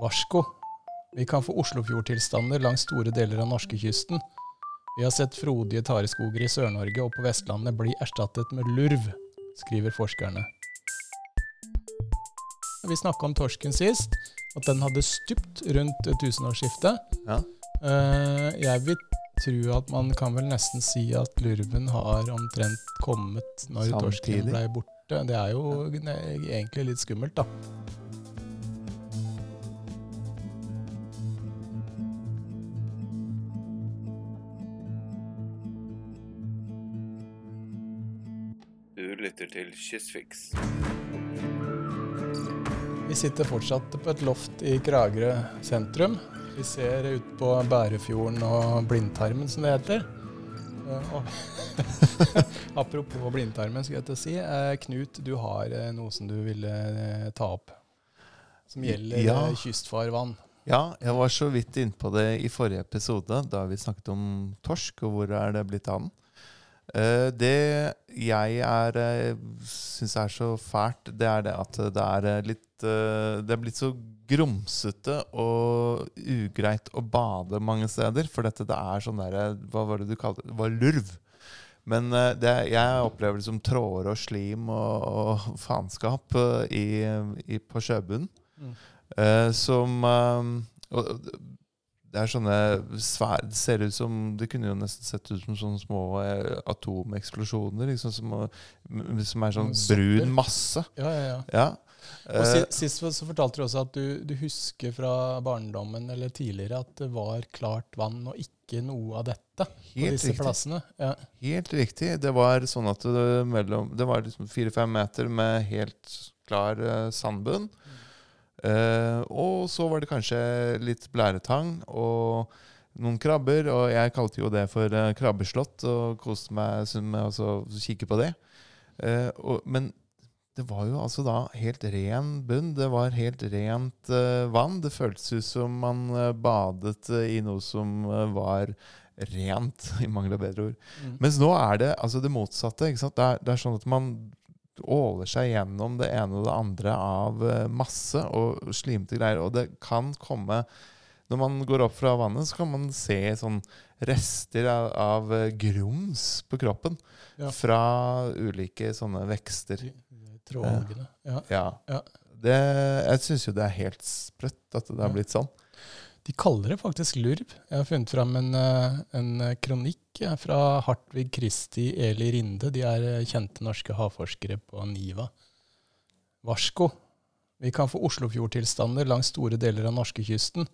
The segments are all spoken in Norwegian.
Varsko. Vi kan få Oslofjordtilstander langs store deler av norskekysten. Vi har sett frodige tareskoger i Sør-Norge og på Vestlandet bli erstattet med lurv, skriver forskerne. Vi snakka om torsken sist, at den hadde stupt rundt tusenårsskiftet. Ja. Eh, jeg vil tro at man kan vel nesten si at lurven har omtrent kommet når torsken Samtidig. ble borte. Det er jo egentlig litt skummelt, da. Lytter Kystfiks. Vi sitter fortsatt på et loft i Kragerø sentrum. Vi ser ut på Bærefjorden og Blindtarmen, som det heter. Eh, og Apropos blindtarmen, skal jeg til å si. Eh, Knut, du har eh, noe som du ville ta opp. Som gjelder Ja. kystfarvann. Ja, jeg var så vidt innpå det i forrige episode, da vi snakket om torsk, og hvor er det blitt av den. Eh, det jeg er uh, syns er så fælt, det er det at det er eh, litt eh, Det er blitt så grumsete og ugreit å bade mange steder. For dette det er sånn derre Hva var det du kalte det? Var lurv. Men eh, det, jeg opplever det som tråder og slim og, og faenskap eh, i, i, på sjøbunnen. Mm. Eh, som eh, og, Det er sånne svære Det ser ut som Det kunne jo nesten sett ut som sånne små eh, atomeksplosjoner. Liksom, som, som er sånn Mm, brun masse. Ja, ja, ja. Ja. Og Eh, si- Sist så fortalte du også at du, du husker fra barndommen eller tidligere at det var klart vann og ikke noe av dette på disse riktig. plassene. Ja. Helt riktig. Det var sånn at det, mellom, det var liksom fire-fem meter med helt klar sandbunn. sandbunn. Eh, og så var det kanskje litt blæretang og noen krabber. Og jeg kalte jo det for uh, krabbeslott og koste meg med å kikke på det. Uh, og, men det var jo altså da helt ren bunn. Det var helt rent vann. Det føltes ut som man badet i noe som var rent, i mangel av bedre ord. Mm. Mens nå er det altså det motsatte. Det, er, det er sånn at man åler seg gjennom det ene og det andre av eh, masse og slimete greier. Og det kan komme Når man går opp fra vannet, så kan man se sånn rester av, av eh, grums på kroppen. Ja. Fra ulike sånne vekster. Trådalgene. Ja. Ja. Ja. Det, jeg syns jo det er helt sprøtt at det har blitt sånn. De kaller det faktisk lurv. Jeg har funnet fram en, eh, en eh, kronikk fra Hartvig Kristi Eli Rinde. De er eh, kjente norske havforskere på NIVA. Varsko. Vi kan få Oslofjordtilstander langs store deler av norskekysten.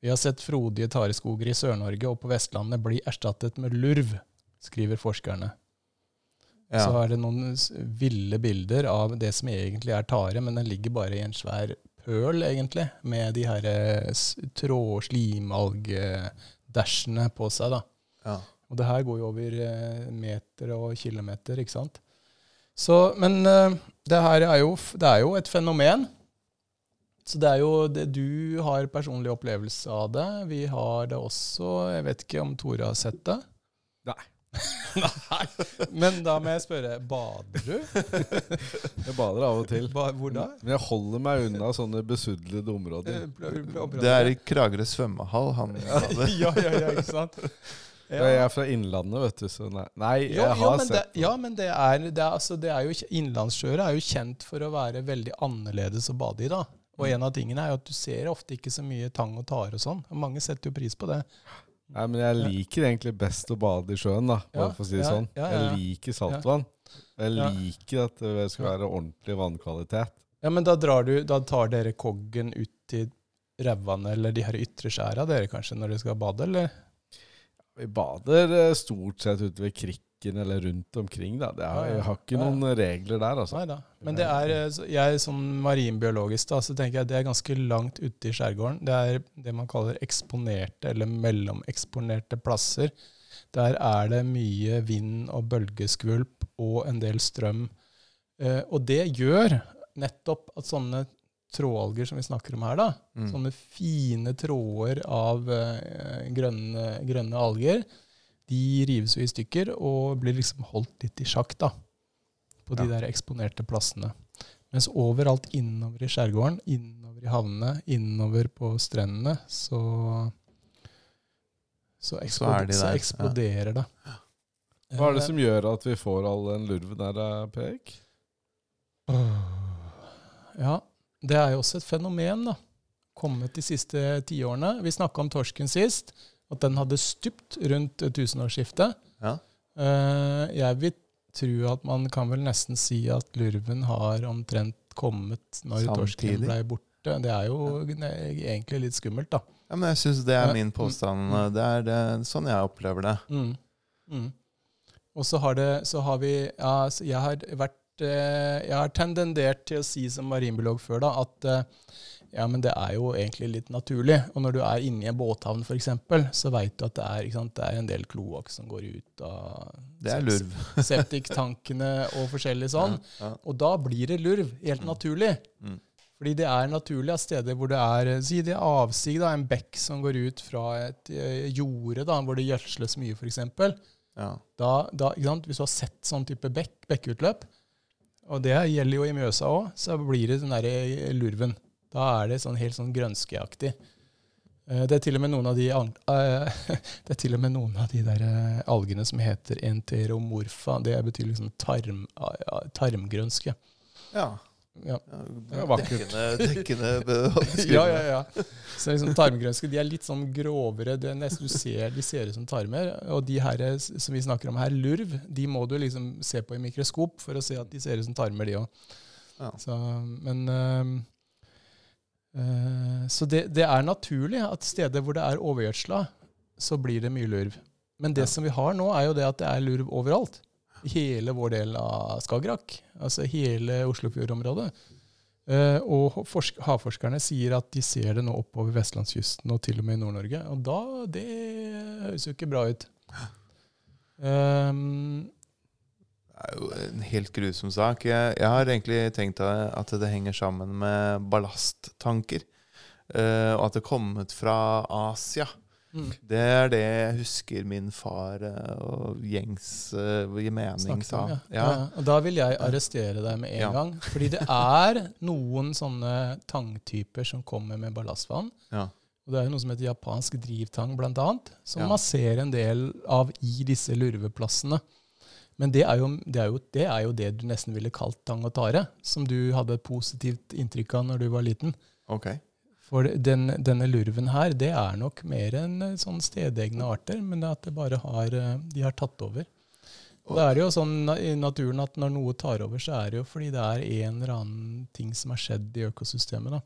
Vi har sett frodige tareskoger i Sør-Norge og på Vestlandet bli erstattet med lurv, skriver forskerne. Ja. Så er det noen ville bilder av det som egentlig er tare, men den ligger bare i en svær pøl, egentlig, med de her tråd- og slimalgdæsjene på seg. da. Ja. Og det her går jo over eh, meter og kilometer, ikke sant. Så, men eh, det her er jo, det er jo et fenomen. Så det er jo det, Du har personlig opplevelse av det. Vi har det også. Jeg vet ikke om Tore har sett det? Nei. Men da må jeg spørre, bader du? Jeg bader av og til. Ba, hvor da? Men jeg holder meg unna sånne besudlede områder. Det er i Kragerø svømmehall han bader. ja, ja, ja, ikke sant? Jeg er fra Innlandet, vet du, så nei. Nei, jeg Jo, har jo, men det, ja, men det er, det er, altså, det er jo, Innlandssjøer er jo kjent for å være veldig annerledes å bade i. da. Og en av tingene er jo at du ser ofte ikke så mye tang og tare og sånn. Mange setter jo pris på det. Nei, men jeg liker egentlig best å bade i sjøen, da, bare Ja, for å si det ja, sånn. ja. Jeg liker saltvann. Jeg liker at det skal være ordentlig vannkvalitet. Ja, Men da, drar du, da tar dere koggen ut til rævvannet eller de her ytre skjæra dere kanskje når dere skal bade, eller? Vi bader eh, stort sett ute ved krikken eller rundt omkring. da. Det er, jeg har ikke noen regler der, altså. Nei da. Men det er, eh, jeg som marinbiologisk da, så tenker jeg det er ganske langt ute i skjærgården. Det er det man kaller eksponerte eller mellomeksponerte plasser. Der er det mye vind og bølgeskvulp og en del strøm. Eh, og det gjør nettopp at sånne trådalger som vi snakker om her, da, Mm. sånne fine tråder av eh, grønne, grønne alger, de rives jo i stykker og blir liksom holdt litt i sjakk da, på de Ja. der eksponerte plassene. Mens overalt innover i skjærgården, innover i havnene, innover på strendene, så så, Så er de så eksploderer ja. det. Hva er det Eh, som gjør at vi får all den lurven der, eh, Ja, det er jo også et fenomen, da. Kommet de siste tiårene. Vi snakka om torsken sist, at den hadde stupt rundt tusenårsskiftet. Ja. Eh, jeg vil tro at man kan vel nesten si at lurven har omtrent kommet når torsken ble borte. Det er jo ja. egentlig litt skummelt, da. Ja, men jeg syns det er min påstand. Mm. Det er det, sånn jeg opplever det. Mm. Mm. Og så har, det, så har vi ja, så Jeg har vært eh, Jeg har tendendert til å si som marinbiolog før da, at eh, ja, men det er jo egentlig litt naturlig. Og når du er inne i en båthavn f.eks., så veit du at det er, sant, det er en del kloakk som går ut av Det er lurv. septiktankene og forskjellig sånn. Ja, ja. Og da blir det lurv, helt Mm. naturlig. Mm. Fordi det er naturlig at steder hvor det er eh, si det er avsig, da, en bekk som går ut fra et eh, jorde da, hvor det gjødsles mye, f.eks. Ja. Da, da. Hvis du har sett sånn type bekk, bekkutløp, og det gjelder jo i Mjøsa òg, så blir det den derre lurven. Da er det sånn helt sånn grønskeaktig. Eh, Det er til og med noen av de, eh, det er til og med noen av de der eh, algene som heter enteromorfa. Det betyr liksom tarm, tarmgrønske. ja. Ja. Det var vakkert. Dekkende, dekkende. Ja, ja, ja. Så liksom tarmgrønske de er litt sånn grovere. Det er nesten, du ser, de ser ut som tarmer. Og de her som vi snakker om her, lurv, de må du liksom se på i mikroskop for å se at de ser ut som tarmer, de òg. Ja. Men Så det, det er naturlig at steder hvor det er overgjødsla, så blir det mye lurv. Men det Ja. som vi har nå, er jo det at det er lurv overalt. Hele vår del av Skagerrak. Altså hele Oslofjordområdet. Eh, og forsk havforskerne sier at de ser det nå oppover vestlandskysten og til og med i Nord-Norge. Og da Det høres jo ikke bra ut. Um, Det er jo en helt grusom sak. Jeg, jeg har egentlig tenkt at det henger sammen med ballasttanker. Uh, og at det er kommet fra Asia. mm, Det er det jeg husker min far eh, og gjengs uh, mening sa. ja. Ja. Ja, da vil jeg arrestere deg med en gang. Fordi det er noen sånne tangtyper som kommer med ballastvann. Ja. Og det er jo noe som heter japansk drivtang, annet, som man ser en del av i disse lurveplassene. Men det er, jo, det, er jo, det er jo det du nesten ville kalt tang og tare, som du hadde et positivt inntrykk av når du var liten. Ok. For den, denne lurven her, det er nok mer enn eh, sånn stedegne arter, men det er at det bare har, eh, de har tatt over. Og det er jo sånn i naturen at når noe tar over, så er det jo fordi det er en eller annen ting som har skjedd i økosystemet. da.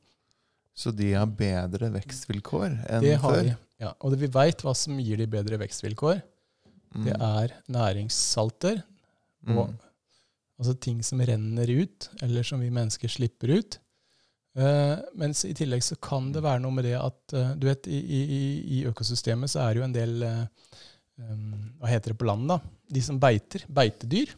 Så de har bedre vekstvilkår enn Det har før? de. Ja, og det, vi veit hva som gir de bedre vekstvilkår. Mm. Det er næringssalter. Og, Mm. Altså ting som renner ut, eller som vi mennesker slipper ut. Uh, mens i tillegg så kan det være noe med det at uh, du vet, i, i, i økosystemet så er det jo en del uh, um, Hva heter det på land, da? De som beiter. Beitedyr.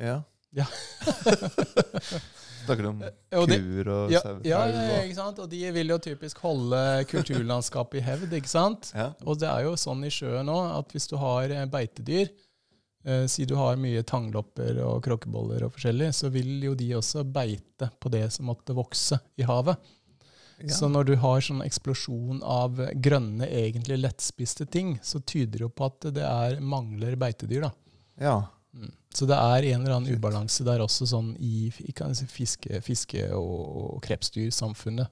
Ja. Ja. Snakker du om kuer og Ja, sauer? ja, ja, ikke sant? Og de vil jo typisk holde kulturlandskapet i hevd, ikke sant? Ja. Og det er jo sånn i sjøen òg at hvis du har eh, beitedyr, eh, si du har mye tanglopper og kråkeboller og forskjellig, så vil jo de også beite på det som måtte vokse i havet. Ja. Så når du har sånn eksplosjon av grønne, egentlig lettspiste ting, så tyder det jo på at det er mangler beitedyr. da. ja. Mm. Så det er en eller annen ubalanse der også sånn i si, fiske, fiske- og, og krepsdyrsamfunnet.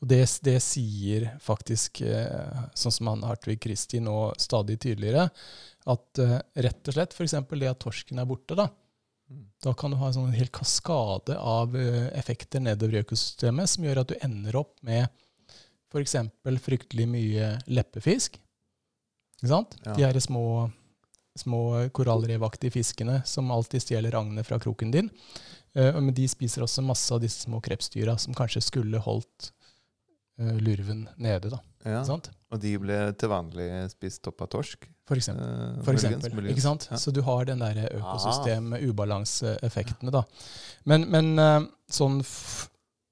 Og det, det sier faktisk, eh, sånn som han Hartvig Kristi nå stadig tydeligere, at eh, rett og slett f.eks. det at torsken er borte, da, Mm. da kan du ha en sånn hel kaskade av eh, effekter nedover i økosystemet som gjør at du ender opp med f.eks. fryktelig mye leppefisk. Ikke sant? Ja. De her små, små korallrevaktige fiskene som alltid stjeler agnet fra kroken din. Eh, men de spiser også masse av disse små krepsdyra som kanskje skulle holdt eh, lurven nede. da. ja. Og de ble til vanlig spist opp av torsk? For eksempel. eh, For eksempel, muligens. ikke sant? Ja. Så du har den der økosystem-ubalanseeffektene. da. Men, men eh, sånn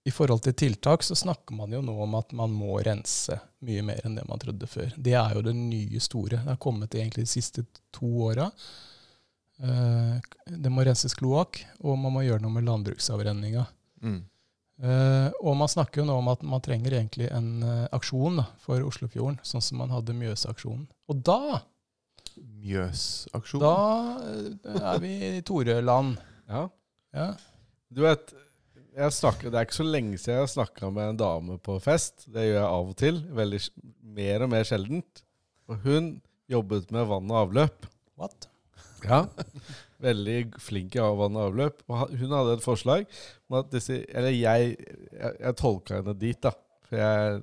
i forhold til tiltak så snakker man jo nå om at man må rense mye mer enn det man trodde før. Det er jo det nye store. Det har kommet egentlig de siste to åra. Eh, det må renses kloakk, og man må gjøre noe med landbruksavrenninga. Mm. Eh, og man snakker jo nå om at man trenger egentlig en eh, aksjon for Oslofjorden, sånn som man hadde Mjøsaksjonen. Og da, Mjøsaksjon. da er vi i Toreland. Ja. Ja. Du vet, jeg snakker, det er ikke så lenge siden jeg har snakka med en dame på fest. Det gjør jeg av og til. Veldig Mer og mer sjeldent. Og hun jobbet med vann og avløp. What? Ja. Veldig flink i vann og avløp. Og hun hadde et forslag om at disse Eller jeg, jeg, jeg tolka henne dit, da. For jeg,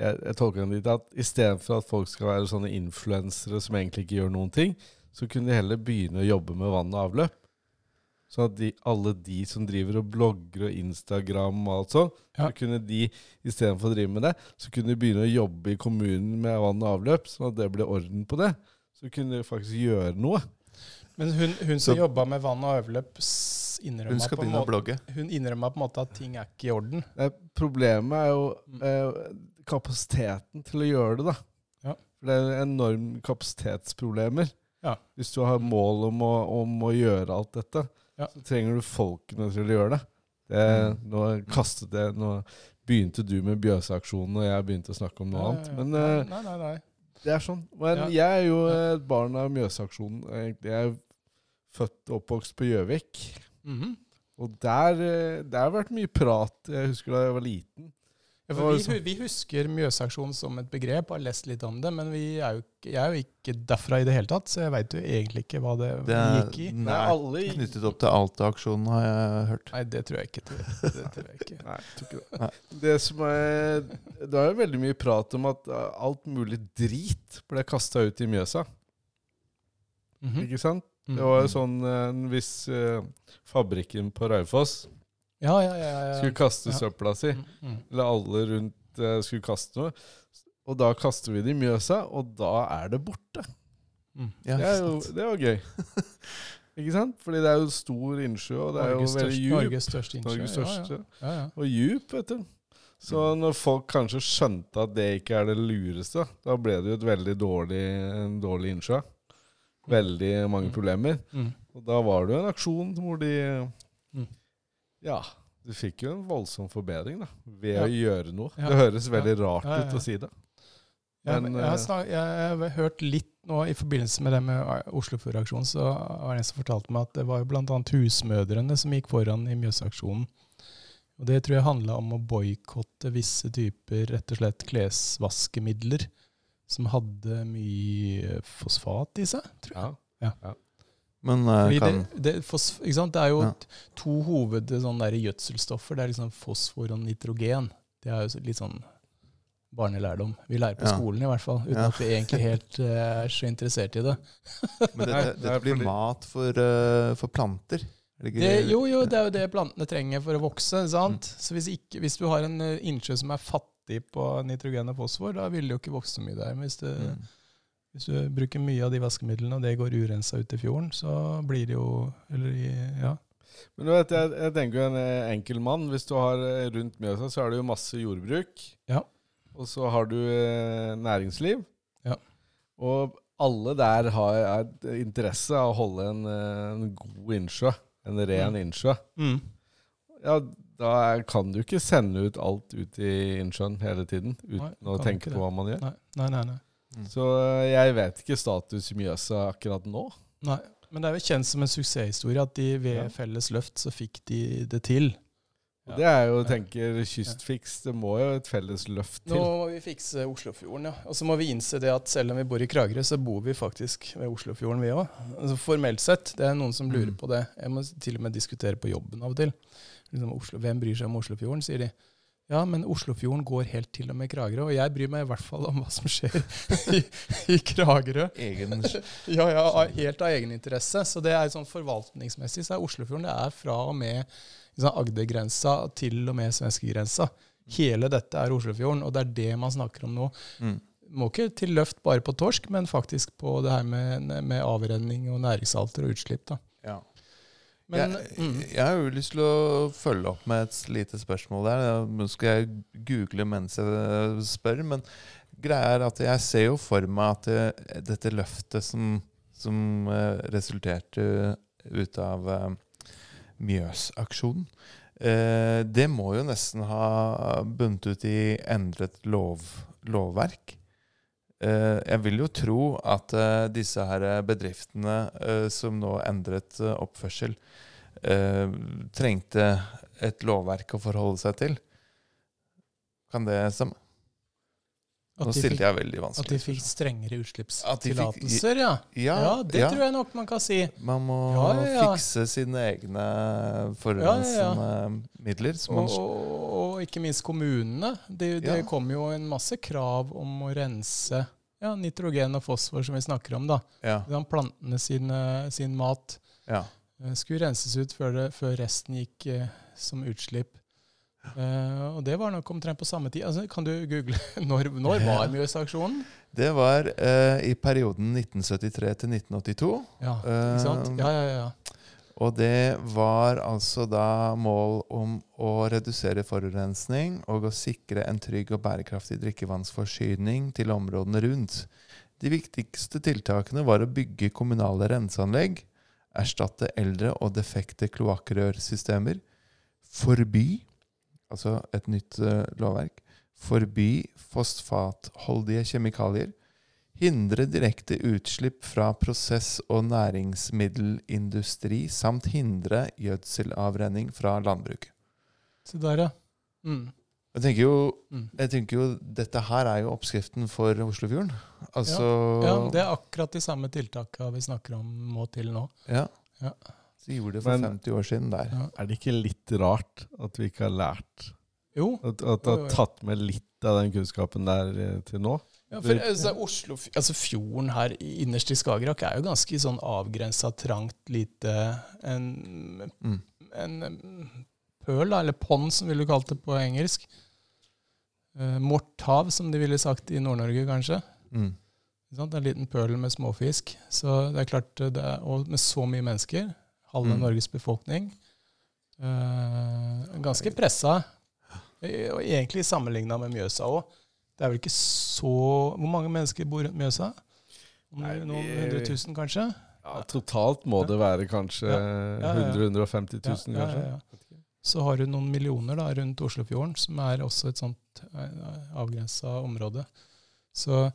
jeg, jeg tolka henne dit at istedenfor at folk skal være sånne influensere som egentlig ikke gjør noen ting, så kunne de heller begynne å jobbe med vann og avløp. Sånn at de, alle de som driver og blogger og Instagram og alt sånt, Ja. så kunne de istedenfor å drive med det, så kunne de begynne å jobbe i kommunen med vann og avløp, sånn at det ble orden på det. Så kunne de faktisk gjøre noe. Men hun, hun som jobba med vann og avløp, Hun innrømma på, en måte- hun innrømma på en måte at ting er ikke i orden. Eh, Problemet er jo Mm. eh, kapasiteten til å gjøre det, da. Ja. For det er enorme kapasitetsproblemer. Ja. Hvis du har mål om å, om å gjøre alt dette, Ja. så trenger du folkene til å gjøre det. det Mm. Nå kastet det Nå begynte du med Bjøsaksjonen, og jeg begynte å snakke om noe Ja, annet. Men nei, eh, nei, nei, nei. det er sånn. Men jeg er jo et barn av Mjøsaksjonen. Jeg er født og oppvokst på Gjøvik. Mhm. Og der, eh, det har vært mye prat. Jeg husker da jeg var liten. Vi, vi husker Mjøsaksjonen som et begrep, har lest litt om det, men vi er jo jeg er jo ikke derfra i det hele tatt, så jeg veit jo egentlig ikke hva det, Det er gikk i. Nei, er alle i- knyttet opp til Alta-aksjonen, har jeg hørt. Nei, det tror jeg ikke. Det, det tror jeg ikke. Nei, jeg tror ikke det. Nei. Det som er Det er jo veldig mye prat om at uh, alt mulig drit ble kasta ut i Mjøsa. Mhm. Ikke sant? Mm. Det var jo sånn en viss uh, fabrikken på Raufoss Ja, ja, ja. ja, skulle kaste Ja. søpla si, Mm, mm. eller alle rundt uh, skulle kaste noe, og da kaster vi det i Mjøsa, og da er det borte. Mm. Ja, Det, er jo, det er var gøy. Ikke sant? Fordi det er jo stor innsjø, og det er jo veldig djup. Norges største innsjø. Norges største. Ja, ja. Ja, ja. Og djup, vet du. Så når folk kanskje skjønte at det ikke er det lureste, da ble det jo et veldig dårlig, en dårlig innsjø. Veldig mange Mm. problemer. Mm. Og da var det jo en aksjon hvor de. Ja, du fikk jo en voldsom forbedring da, ved Ja. å gjøre noe. Ja. Det høres veldig rart ut å si det. Men, men jeg, har eh, snak, jeg har hørt litt nå i forbindelse med det med Oslofjordaksjonen, så var det en som fortalte meg at det var jo bl.a. husmødrene som gikk foran i Mjøsaksjonen. Og det tror jeg handla om å boikotte visse typer rett og slett klesvaskemidler som hadde mye fosfat i seg. Tror jeg. Ja, Ja. Men eh, Fordi kan det, det, sant? det er jo Ja. to hoved sånn der gjødselstoffer. Det er liksom fosfor og nitrogen. Det er jo litt sånn barnelærdom. Vi lærer på Ja. skolen i hvert fall, uten Ja. at vi egentlig helt uh, er så interessert i det. Men dette, det det blir mat for, uh, for planter? Er det. Jo, jo, det er jo det plantene trenger for å vokse. sant? Mm. Så hvis, ikke, hvis du har en innsjø som er fattig på nitrogen og fosfor, da vil det jo ikke vokse så mye der. Men hvis, det, Mm. Hvis du bruker mye av de vaskemidlene, og det går urensa ut i fjorden, så blir det jo Eller Ja. Men du vet, jeg, jeg tenker jo en eh, enkel mann. Hvis du har eh, rundt Mjøsa, så er det jo masse jordbruk. Ja. Og så har du eh, næringsliv. Ja. Og alle der har er interesse av å holde en, en god innsjø. En ren innsjø. Mm. Ja, da kan du ikke sende ut alt ut i innsjøen hele tiden uten Nei, å tenke på hva man gjør. Nei, nei, nei. nei. Så eh, jeg vet ikke status i Mjøsa akkurat nå. Nei, men det er jo kjent som en suksesshistorie at de ved Ja. felles løft så fikk de det til. Ja. det er jo, tenker Kystfiks, det må jo et felles løft til. Nå må vi fikse Oslofjorden, ja. Og så må vi innse det at selv om vi bor i Kragerø, så bor vi faktisk ved Oslofjorden, vi òg. Altså formelt sett. Det er noen som lurer Mm. på det. Jeg må til og med diskutere på jobben av og til. Liksom, Oslo, hvem bryr seg om Oslofjorden, sier de. Ja, men Oslofjorden går helt til og med Kragerø, og jeg bryr meg i hvert fall om hva som skjer i, i Kragerø. Egen Ja, ja, helt av egeninteresse. Så det er sånn forvaltningsmessig så er Oslofjorden det er fra og med liksom, Agdergrensa til og med svenskegrensa. Hele dette er Oslofjorden, og det er det man snakker om nå. mm. Må ikke til løft bare på torsk, men faktisk på det her med, med avrenning og næringssalter og utslipp. da. Ja. Men, jeg, mm, jeg har jo lyst til å følge opp med et lite spørsmål der. Nå skal jeg google mens jeg spør, men greia er at jeg ser jo for meg at det, dette løftet som, som eh, resulterte ut av eh, Mjøsaksjonen, Eh, det må jo nesten ha bundet ut i endret lov, lovverk. Eh, jeg vil jo tro at eh, disse her bedriftene eh, som nå endret oppførsel, trengte et lovverk å forholde seg til. Kan det stemme? Nå stilte jeg veldig At de fikk strengere utslippstillatelser, ja. Ja, Ja, det ja. tror jeg nok man kan si. Man må Ja, fikse sine egne forurensende midler. Som Og, man, og, og ikke minst kommunene. Det, det kom jo en masse krav om å rense ja, nitrogen og fosfor, som vi snakker om. da. Plantene sine, sin mat ja. eh, skulle renses ut før, det, før resten gikk eh, som utslipp. Eh, og det var nok omtrent på samme tid. Altså, kan du google når, når var Mjøsaksjonen? Det var uh, i perioden 1973 til 1982. Ja, ikke sant? Eh, Ja, ja, ja. Og det var altså da mål om å redusere forurensning og å sikre en trygg og bærekraftig drikkevannsforsyning til områdene rundt. De viktigste tiltakene var å bygge kommunale renseanlegg, erstatte eldre og defekte kloakkrørsystemer, forby altså et nytt uh, lovverk, forby fosfatholdige kjemikalier, hindre direkte utslipp fra prosess- og næringsmiddelindustri, samt hindre gjødselavrenning fra landbruket. Se der, ja. Mm. Jeg tenker, jo, Mm. jeg tenker jo dette her er jo oppskriften for Oslofjorden. Altså Ja, Det er akkurat de samme tiltakene vi snakker om må til nå. ja. Ja. Så gjorde det for Men- 50 år siden der. Ja. Er det ikke litt rart at vi ikke har lært Jo. At, at jo, har tatt med litt av den kunnskapen der eh, til nå? Ja, for altså, Oslo, altså Fjorden her i- innerst i Skagerrak er jo ganske sånn avgrensa, trangt, lite En, Mm. en pøl, da, eller pond, som ville du kalt det på engelsk. Uh, Morthav, som de ville sagt i Nord-Norge, kanskje. Mm. Ikke sant? En liten pøl med småfisk. Så det er klart, det er, Og med så mye mennesker, halve Mm. Norges befolkning, Uh, ganske pressa. Eh, Og egentlig sammenligna med Mjøsa òg. Det er vel ikke så Hvor mange mennesker bor rundt Mjøsa? Noen hundre tusen, kanskje? Ja, totalt må det være kanskje Ja, ja, ja. 100 150 000, Ja, ja, kanskje. Så har du noen millioner da, rundt Oslofjorden, som er også et sånt avgrensa område. Så,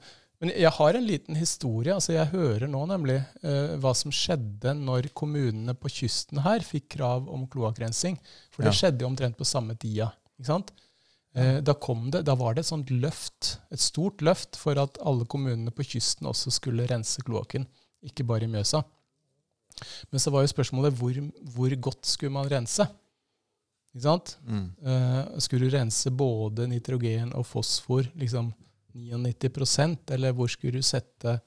men jeg har en liten historie. altså Jeg hører nå nemlig uh, hva som skjedde når kommunene på kysten her fikk krav om kloakkrensing. For det Ja. skjedde jo omtrent på samme tida. ikke sant? Uh, da, kom det, da var det et sånt løft, et stort løft for at alle kommunene på kysten også skulle rense kloakken. Ikke bare i Mjøsa. Men så var jo spørsmålet hvor, hvor godt skulle man rense? Ikke sant? Mm. Uh, skulle du rense både nitrogen og fosfor liksom 99% eller hvor skulle du sette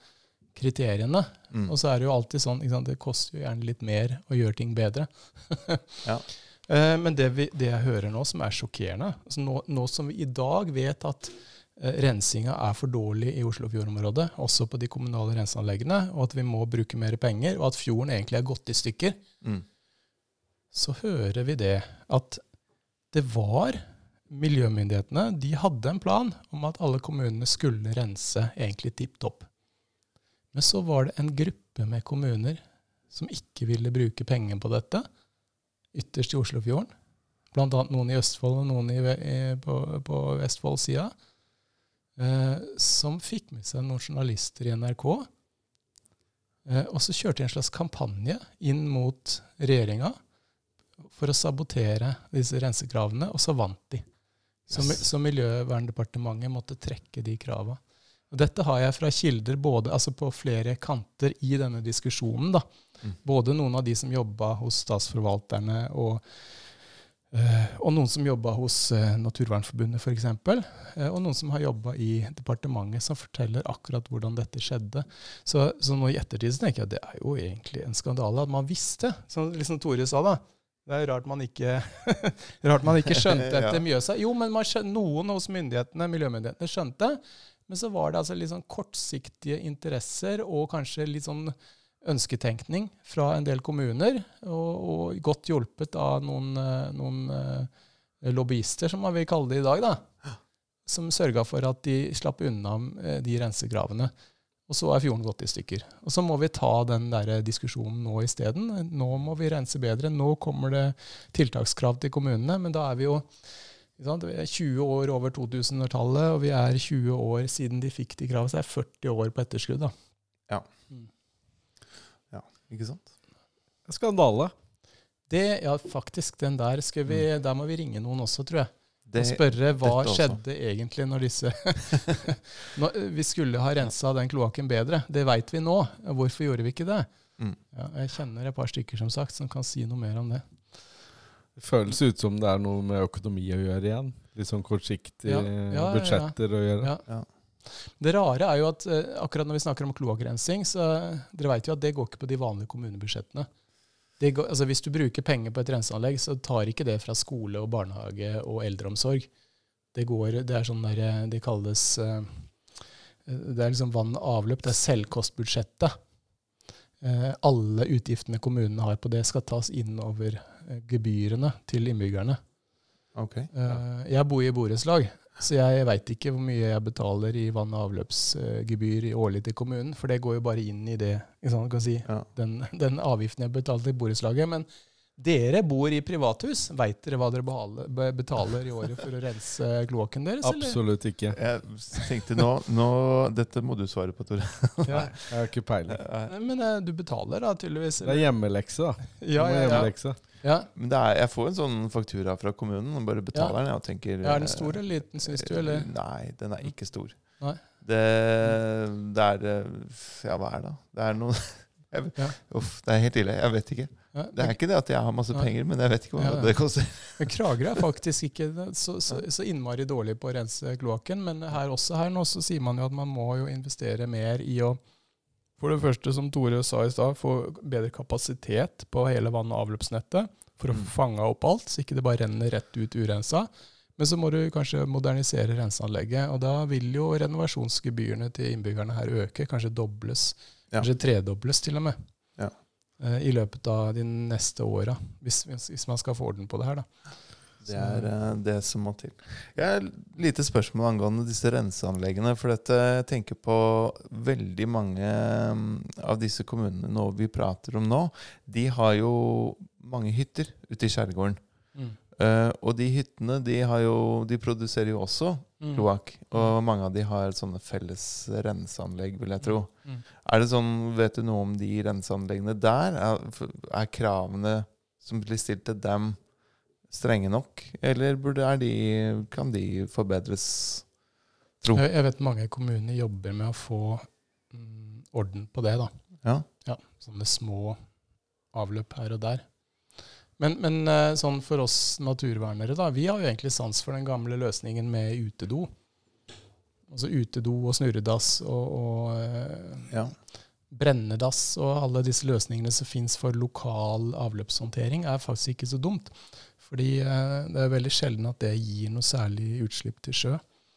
kriteriene? Mm. Og så er det jo alltid sånn, sant? det koster jo gjerne litt mer å gjøre ting bedre. Ja. Eh, Men det, vi, det jeg hører nå som er sjokkerende, altså nå, nå som vi i dag vet at eh, rensinga er for dårlig i Oslofjordområdet, også på de kommunale renseanleggene, og at vi må bruke mer penger, og at fjorden egentlig er gått i stykker, Mm. så hører vi det at det var miljømyndighetene de hadde en plan om at alle kommunene skulle rense egentlig tipp topp. Men så var det en gruppe med kommuner som ikke ville bruke penger på dette, ytterst i Oslofjorden. Blant annet noen i Østfold og noen i, på, på Vestfold-sida. Eh, som fikk med seg noen journalister i NRK. Eh, og så kjørte de en slags kampanje inn mot regjeringa for å sabotere disse rensekravene, og så vant de. Så, så Miljøverndepartementet måtte trekke de krava. Og dette har jeg fra kilder både, altså på flere kanter i denne diskusjonen. da. Mm. Både noen av de som jobba hos statsforvalterne, og, eh, og noen som jobba hos eh, Naturvernforbundet f.eks., eh, og noen som har jobba i departementet, som forteller akkurat hvordan dette skjedde. Så, så nå i ettertid så tenker jeg at det er jo egentlig en skandale at man visste, som liksom Tore sa da. Det er rart man ikke, rart man ikke skjønte Ja. Mjøsa. Jo, men man skjøn, noen hos myndighetene, miljømyndighetene skjønte. Men så var det altså litt sånn kortsiktige interesser og kanskje litt sånn ønsketenkning fra en del kommuner, og, og godt hjulpet av noen, eh, noen eh, lobbyister, som man vil kalle det i dag, da, som sørga for at de slapp unna eh, de rensekravene. Og så er fjorden gått i stykker. Og så må vi ta den der diskusjonen nå isteden. Nå må vi rense bedre. Nå kommer det tiltakskrav til kommunene, men da er vi jo sant? Vi er 20 år over 2000-tallet, og vi er 20 år siden de fikk de kravene. Så er 40 år på etterskudd. da. Ikke sant? Skandale. Det, ja, faktisk, den der skal vi, Der må vi ringe noen også, tror jeg. Det, og spørre hva skjedde egentlig når disse når, Vi skulle ha rensa den kloakken bedre. Det veit vi nå. Hvorfor gjorde vi ikke det? Mm. Ja, jeg kjenner et par stykker som sagt som kan si noe mer om det. Det føles ut som det er noe med økonomi å gjøre igjen. Litt sånn kortsiktige Ja, ja, ja, ja. budsjetter å gjøre. Ja. Ja. Det rare er jo at eh, akkurat når vi snakker om kloakkrensing, så dere vet jo at det går ikke på de vanlige kommunebudsjettene. Det går, altså hvis du bruker penger på et renseanlegg, så tar ikke det fra skole og barnehage og eldreomsorg. Det, går, det er sånn der, eh, det kalles eh, Det er liksom vann og avløp. Det er selvkostbudsjettet. Eh, Alle utgiftene kommunene har på det, skal tas inn over eh, gebyrene til innbyggerne. Ok. ja. Jeg bor i borettslag, så jeg veit ikke hvor mye jeg betaler i vann- og avløpsgebyr årlig til kommunen, for det går jo bare inn i det, sant, kan si, Ja. den, den avgiften jeg betalte til borettslaget. Men dere bor i privathus. Veit dere hva dere betaler i året for å rense kloakken deres? eller? Absolutt ikke. Jeg tenkte nå, nå Dette må du svare på, Tore. Ja. Jeg har ikke peiling. Men eh, du betaler da, tydeligvis? Det er hjemmelekse, da. Ja, ja, ja. Ja. Men det er, jeg får en sånn faktura fra kommunen, og bare betaler den. og tenker Ja, Er den stor eller liten, syns du? Eller? Nei, den er ikke stor. Nei. Det, det er eh, Ja, hva er det? Det er noe jeg, Ja. Uff, det er helt ille. Jeg vet ikke. Ja, Det er ikke det at jeg har masse penger, penger, men jeg vet ikke hva Ja, ja. det koster. Kragerø er faktisk ikke så, så, så innmari dårlig på å rense kloakken. Men her også her nå så sier man jo at man må jo investere mer i å For det første, som Tore sa i stad, få bedre kapasitet på hele vann- og avløpsnettet. For å Mm. fange opp alt, så ikke det bare renner rett ut urensa. Men så må du kanskje modernisere renseanlegget. Og da vil jo renovasjonsgebyrene til innbyggerne her øke. Kanskje dobles. Ja. Kanskje tredobles til og med. Ja. eh, I løpet av de neste åra. Hvis, hvis man skal få orden på det her, da. Det er uh, det som må til. Jeg har et lite spørsmål angående disse renseanleggene. For dette, jeg tenker på veldig mange mm, av disse kommunene nå vi prater om nå. De har jo mange hytter ute i skjærgården. Mm. Uh, og de hyttene de, har jo, de produserer jo også Mm. kloakk. Og mange av de har sånne felles renseanlegg, vil jeg tro. Mm. Er det sånn, Vet du noe om de renseanleggene der? Er, er kravene som blir stilt til dem, strenge nok? Eller burde, er de, kan de forbedres? Tro. Jeg, jeg vet mange kommuner jobber med å få mm, orden på det. da. Ja. Ja, Sånne små avløp her og der. Men, men eh, sånn for oss naturvernere, da, vi har jo egentlig sans for den gamle løsningen med utedo. Altså utedo og snurredass og, og eh, ja. Brennedass og alle disse løsningene som fins for lokal avløpshåndtering, er faktisk ikke så dumt. Fordi eh, det er veldig sjelden at det gir noe særlig utslipp til sjø.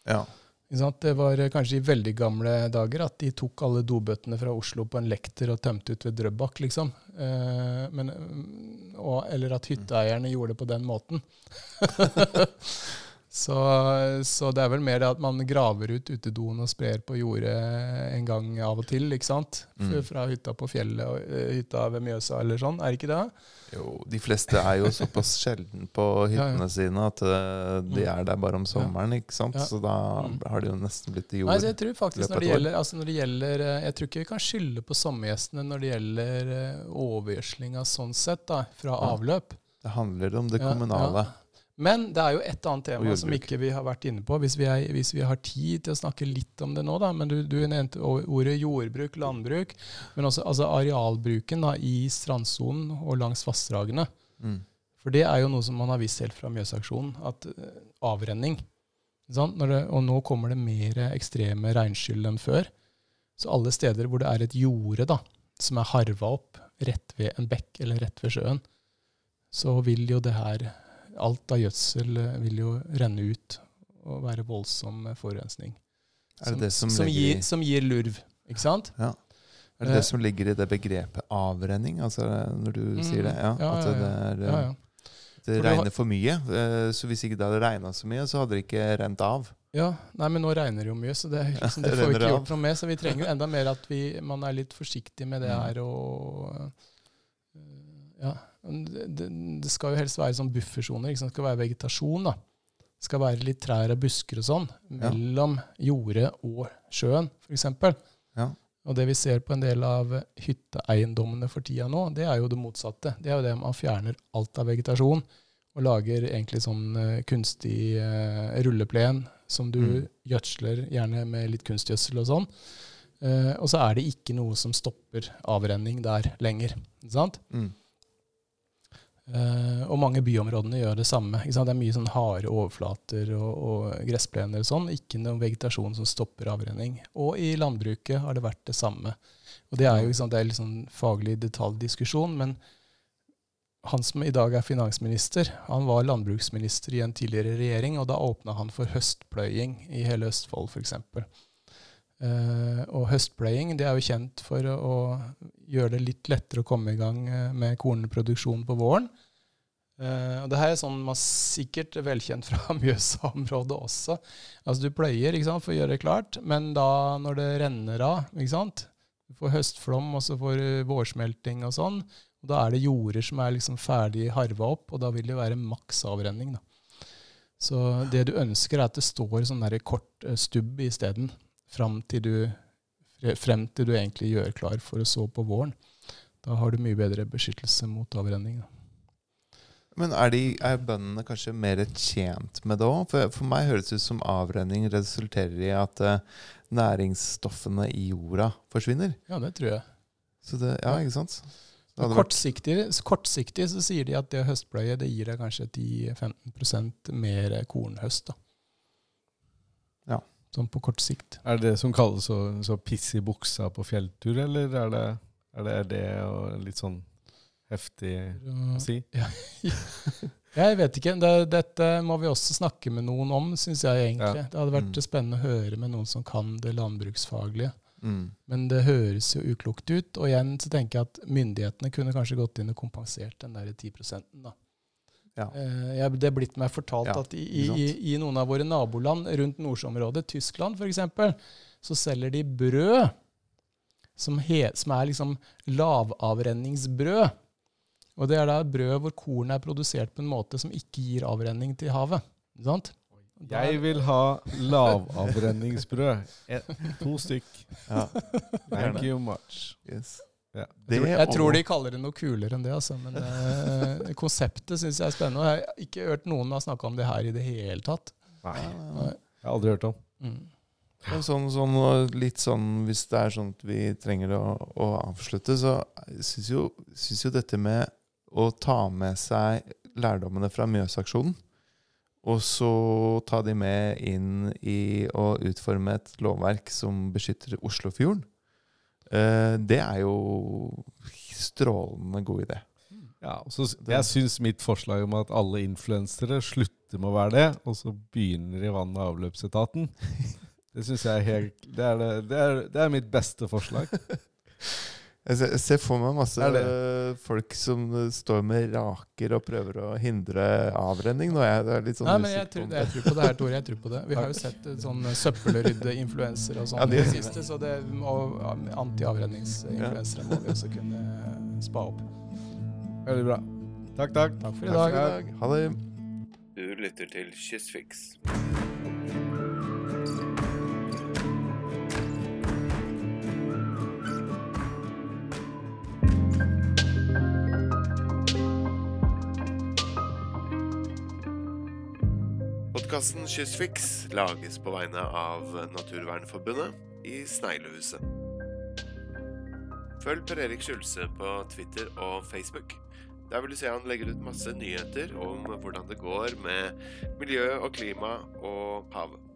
ja. Det var eh, kanskje i veldig gamle dager at de tok alle dobøttene fra Oslo på en lekter og tømte ut ved Drøbak, liksom. Eh, men, mm, og, eller at hytteeierne gjorde det på den måten. så, så det er vel mer det at man graver ut utedoen og sprer på jordet en gang av og til, ikke sant? Mm. Fra hytta på fjellet og eh, hytta ved Mjøsa eller sånn, er det ikke det? Jo, de fleste er jo såpass sjelden på Ja, hyttene sine at eh, de Mm. er der bare om sommeren, ikke sant? Ja. Så da Mm. har de jo nesten blitt i jord. Nei, så jeg tror faktisk når det, gjelder, altså når det gjelder eh, Jeg tror ikke vi kan skylde på sommergjestene når det gjelder overgjødslinga sånn sett, da, fra Ja. avløp. Det handler om det Ja, kommunale. ja. Men det er jo et annet tema som ikke vi har vært inne på, hvis vi, er, hvis vi har tid til å snakke litt om det nå. da, men Du, du nevnte ordet jordbruk, landbruk, men også altså arealbruken da, i strandsonen og langs vassdragene. Mm. For det er jo noe som man har visst helt fra Mjøsaksjonen, at eh, avrenning det, Og nå kommer det mer ekstreme regnskyll enn før. Så alle steder hvor det er et jorde da, som er harva opp rett ved en bekk eller rett ved sjøen, så vil jo det her Alt av gjødsel eh, vil jo renne ut og være voldsom eh, forurensning. Er det det som, som, ligger gir, i som gir lurv, ikke sant? Ja. Er det Eh. det som ligger i det begrepet avrenning, altså når du Mm, sier det? Ja, ja, At det, er, Ja, ja. det regner for mye. eh, Så hvis ikke det hadde regna så mye, så hadde det ikke rent av. Ja, nei, men nå regner det jo mye, så det, liksom, det får vi ikke gjort noe med. Så vi trenger enda mer at vi, man er litt forsiktig med det Mm. her og Ja. Det, det, skal jo helst være sånn buffersoner. Det skal være vegetasjon. da. Det skal være litt trær og busker og sånn mellom jordet og sjøen, f.eks. Ja. Og det vi ser på en del av hytteeiendommene for tida nå, det er jo det motsatte. Det er jo det man fjerner alt av vegetasjon og lager egentlig sånn eh, kunstig uh, rulleplen som du Mm. gjødsler gjerne med litt kunstgjødsel og sånn. Uh, og så er det ikke noe som stopper avrenning der lenger. Ikke sant? Mm. Eh, og mange byområdene gjør det samme. Det er mye sånn harde overflater og, og gressplener og sånn. Ikke noen vegetasjon som stopper avrenning. Og i landbruket har det vært det samme. Og det er jo sant, det er litt sånn faglig detaljdiskusjon, men han som i dag er finansminister, han var landbruksminister i en tidligere regjering, og da åpna han for høstpløying i hele Østfold, f.eks. Uh, og høstpløying det er jo kjent for å, å gjøre det litt lettere å komme i gang eh, med kornproduksjon på våren. Eh, og det her er sånn man sikkert er velkjent fra Mjøsa-området også. Altså Du pløyer ikke sant, for å gjøre det klart, men da når det renner av ikke sant? Du får høstflom, og så får du vårsmelting og sånn. og Da er det jorder som er liksom ferdig harva opp, og da vil det være maks avrenning. da. Så det du ønsker, er at det står sånn der kort eh, stubb isteden. Frem til, du, frem til du egentlig gjør klar for å så på våren. Da har du mye bedre beskyttelse mot avrenning. Da. Men er, de, er bøndene kanskje mer tjent med det òg? For, for meg høres det ut som avrenning resulterer i at uh, næringsstoffene i jorda forsvinner. Ja, det tror jeg. Så det, ja, ikke sant? Det Kortsiktig, kortsiktig så sier de at det høstpløyet det gir deg kanskje 10-15% mer kornhøst. da. Ja. Sånn på kort sikt. Er det det som kalles å så piss i buksa på fjelltur, eller er det er det, er det og litt sånn heftig å si? Jeg vet ikke. Det, dette må vi også snakke med noen om, syns jeg egentlig. Ja. Det hadde vært Mm. spennende å høre med noen som kan det landbruksfaglige. mm, Men det høres jo uklokt ut. Og igjen så tenker jeg at myndighetene kunne kanskje gått inn og kompensert den der 10% da. ja. Eh, jeg, det er blitt meg fortalt Ja, at i, i, i noen av våre naboland rundt Nordsjøområdet, Tyskland f.eks., så selger de brød som, he, som er liksom lavavrenningsbrød. Og det er da brød hvor kornet er produsert på en måte som ikke gir avrenning til havet. Ikke sant? Jeg vil ha lavavrenningsbrød. To stykk. ja. Thank you much. Yes. Ja. Det jeg, tror, jeg tror de kaller det noe kulere enn det, altså. Men eh, konseptet syns jeg er spennende. Og jeg har ikke hørt noen har snakka om det her i det hele tatt. Nei, Nei. jeg har aldri hørt om. Mm. Sånn, sånn, litt sånn, Hvis det er sånn at vi trenger å, å avslutte, så syns jo, syns jo dette med å ta med seg lærdommene fra Mjøsaksjonen, og så ta de med inn i å utforme et lovverk som beskytter Oslofjorden, eh, det er jo strålende god idé. Ja, så, jeg syns mitt forslag om at alle influensere slutter med å være det, og så begynner i vann- og avløpsetaten, det syns jeg er helt det er, det, det, er, det er mitt beste forslag. Jeg ser, for meg masse Det det. eh, folk som eh, står med raker og prøver å hindre avrenning. Nå jeg, det er litt sånn Nei, men jeg tror, på jeg tror på det her, Tore. Jeg tror på det. Vi har jo sett eh, sånn søppelrydde-influensere og sånn Ja, i det siste, så det og anti-avrenningsinfluensere må vi også kunne spa opp. Veldig bra. Takk, takk. Takk for i Takk dag. for i dag. Ha det. Du lytter til Kystfiks. Podkasten Kystfiks lages på vegne av Naturvernforbundet i Sneglehuset. Følg Per Erik Skjulse på Twitter og Facebook. Der vil du se han legger ut masse nyheter om hvordan det går med miljø og klima og havet.